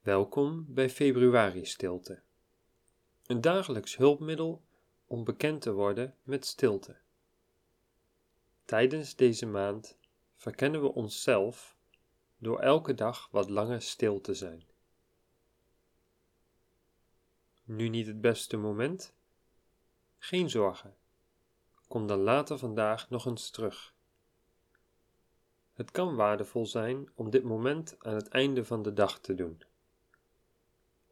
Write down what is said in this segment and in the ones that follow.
Welkom bij Februari Stilte, een dagelijks hulpmiddel om bekend te worden met stilte. Tijdens deze maand verkennen we onszelf door elke dag wat langer stil te zijn. Nu niet het beste moment? Geen zorgen. Kom dan later vandaag nog eens terug. Het kan waardevol zijn om dit moment aan het einde van de dag te doen.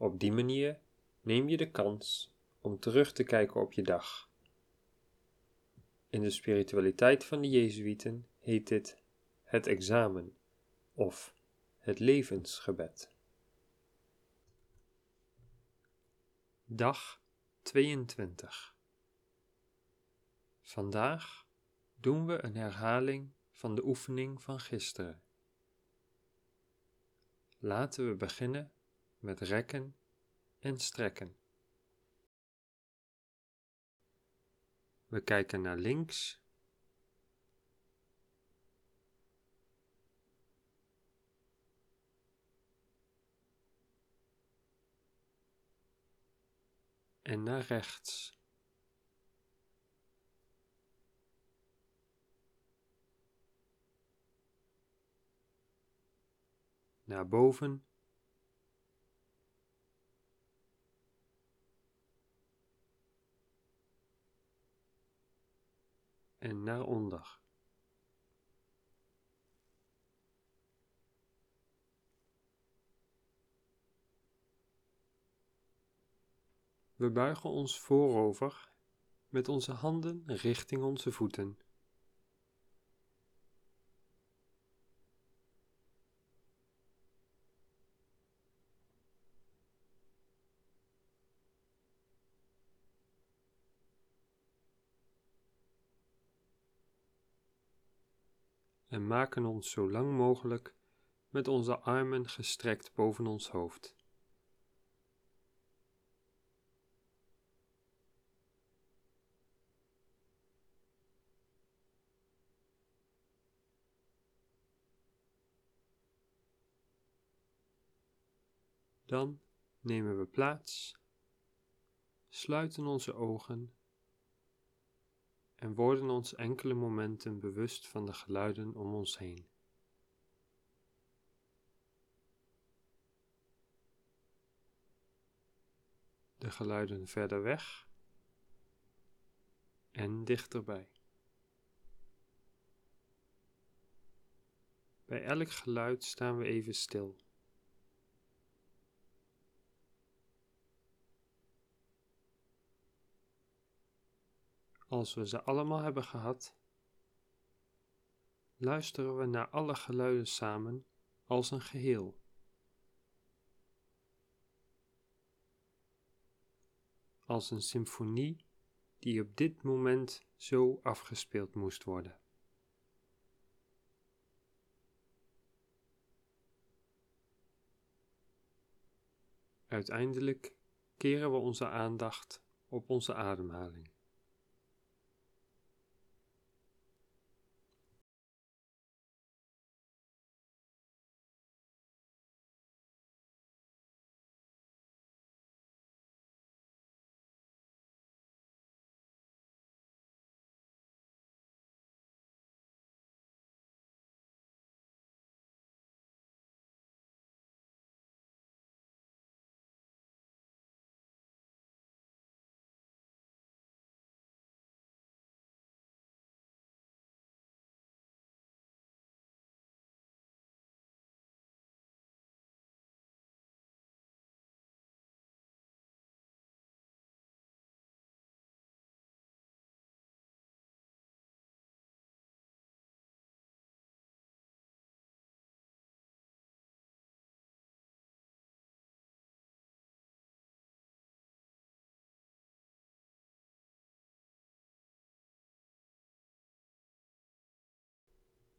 Op die manier neem je de kans om terug te kijken op je dag. In de spiritualiteit van de Jezuïeten heet dit het examen of het levensgebed. Dag 22 Vandaag doen we een herhaling van de oefening van gisteren. Laten we beginnen met rekken en strekken. We kijken naar links. En naar rechts. Naar boven naar onder. We buigen ons voorover met onze handen richting onze voeten. En maken ons zo lang mogelijk met onze armen gestrekt boven ons hoofd. Dan nemen we plaats, sluiten onze ogen en worden ons enkele momenten bewust van de geluiden om ons heen. De geluiden verder weg en dichterbij. Bij elk geluid staan we even stil. Als we ze allemaal hebben gehad, luisteren we naar alle geluiden samen als een geheel. Als een symfonie die op dit moment zo afgespeeld moest worden. Uiteindelijk keren we onze aandacht op onze ademhaling.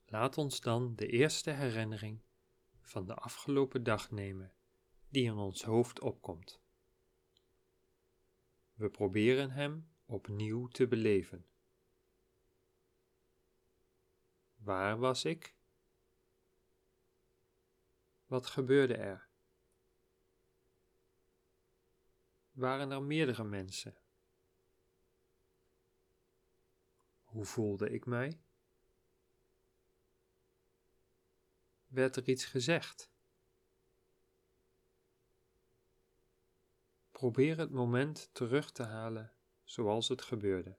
Laat ons dan de eerste herinnering van de afgelopen dag nemen die in ons hoofd opkomt. We proberen hem opnieuw te beleven. Waar was ik? Wat gebeurde er? waren er meerdere mensen. Hoe voelde ik mij? Werd er iets gezegd? Probeer het moment terug te halen zoals het gebeurde.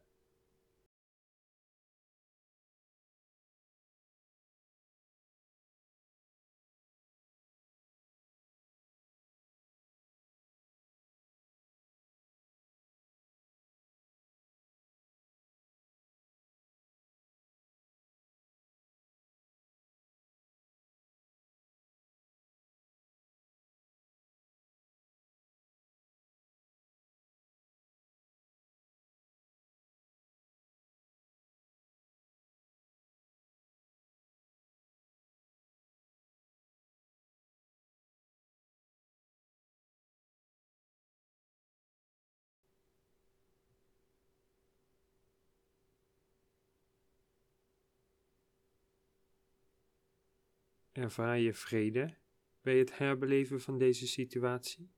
Ervaar je vrede bij het herbeleven van deze situatie?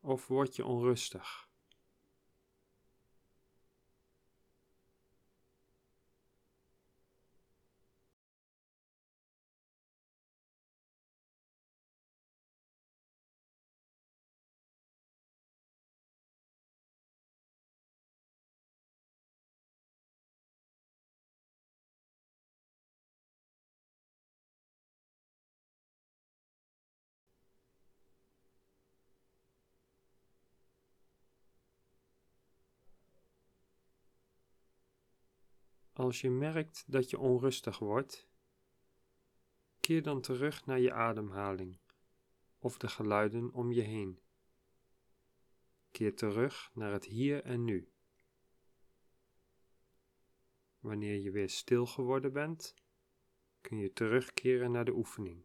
Of word je onrustig? Als je merkt dat je onrustig wordt, keer dan terug naar je ademhaling of de geluiden om je heen. Keer terug naar het hier en nu. Wanneer je weer stil geworden bent, kun je terugkeren naar de oefening.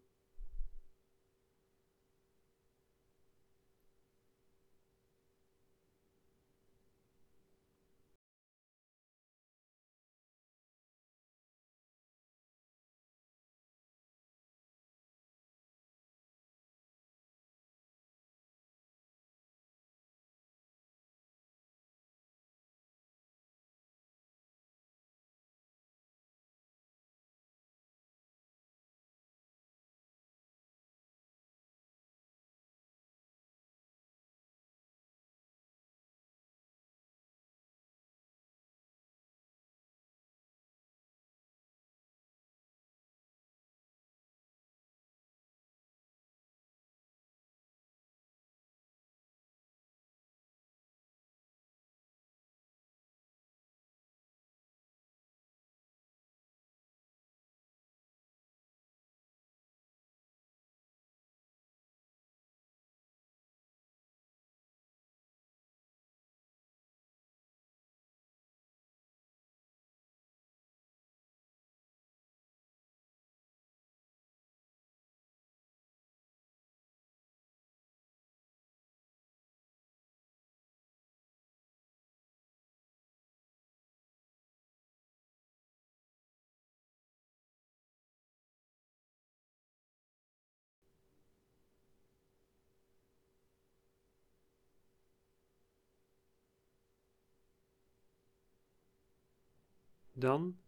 Dan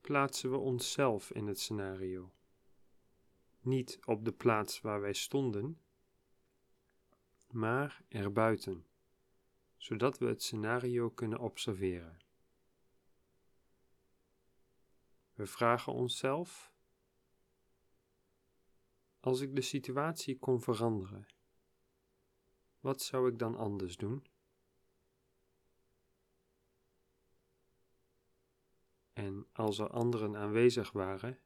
plaatsen we onszelf in het scenario. Niet op de plaats waar wij stonden, maar erbuiten, zodat we het scenario kunnen observeren. We vragen onszelf: als ik de situatie kon veranderen, wat zou ik dan anders doen? En als er anderen aanwezig waren,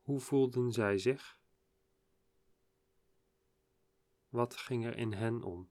hoe voelden zij zich? Wat ging er in hen om?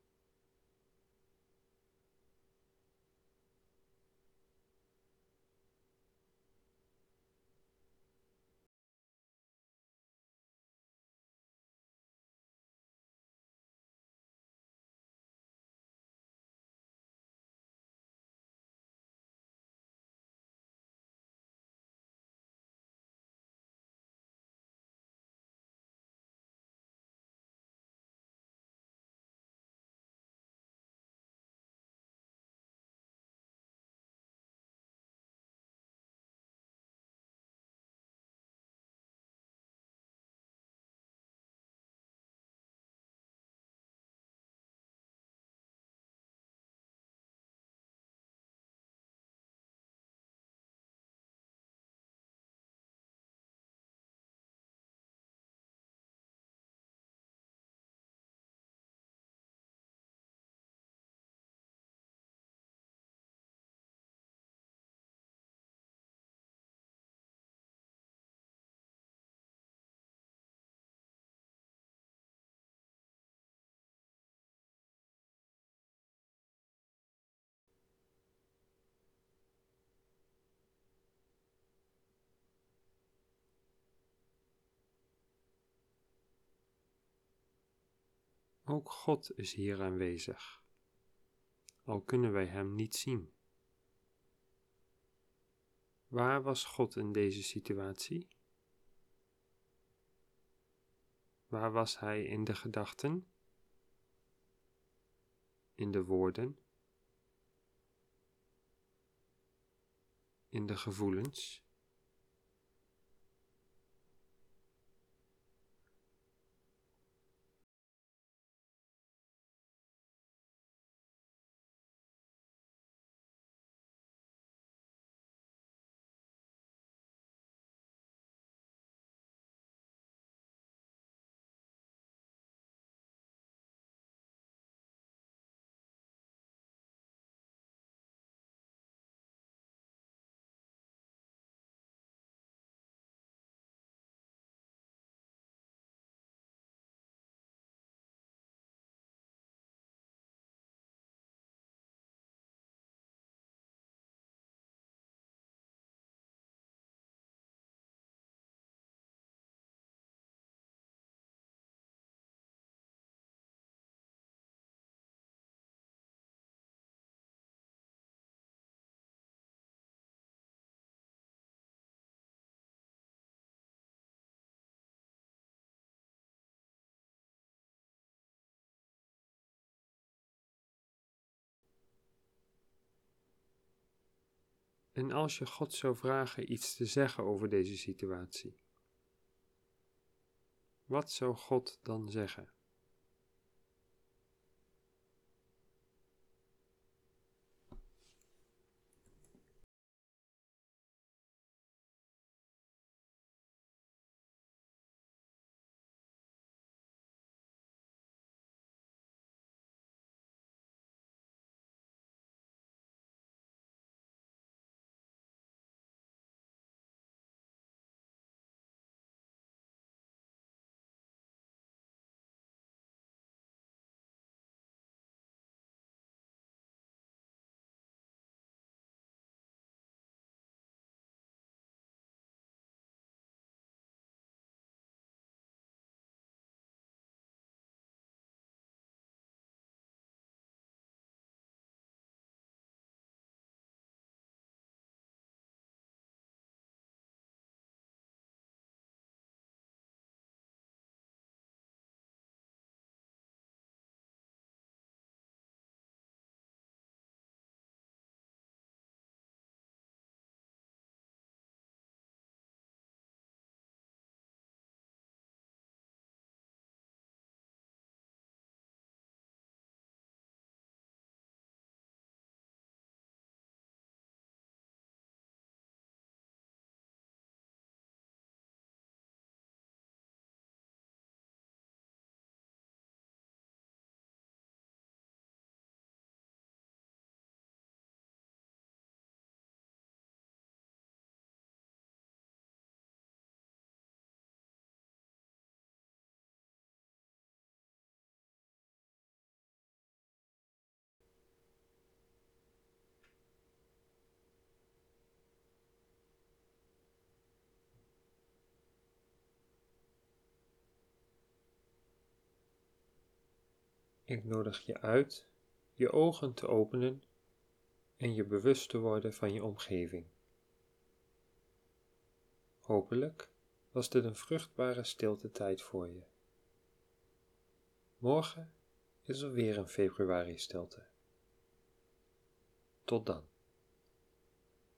Ook God is hier aanwezig, al kunnen wij Hem niet zien. Waar was God in deze situatie? Waar was Hij in de gedachten? In de woorden? In de gevoelens? En als je God zou vragen iets te zeggen over deze situatie, wat zou God dan zeggen? Ik nodig je uit je ogen te openen en je bewust te worden van je omgeving. Hopelijk was dit een vruchtbare stilte tijd voor je. Morgen is er weer een februari stilte. Tot dan.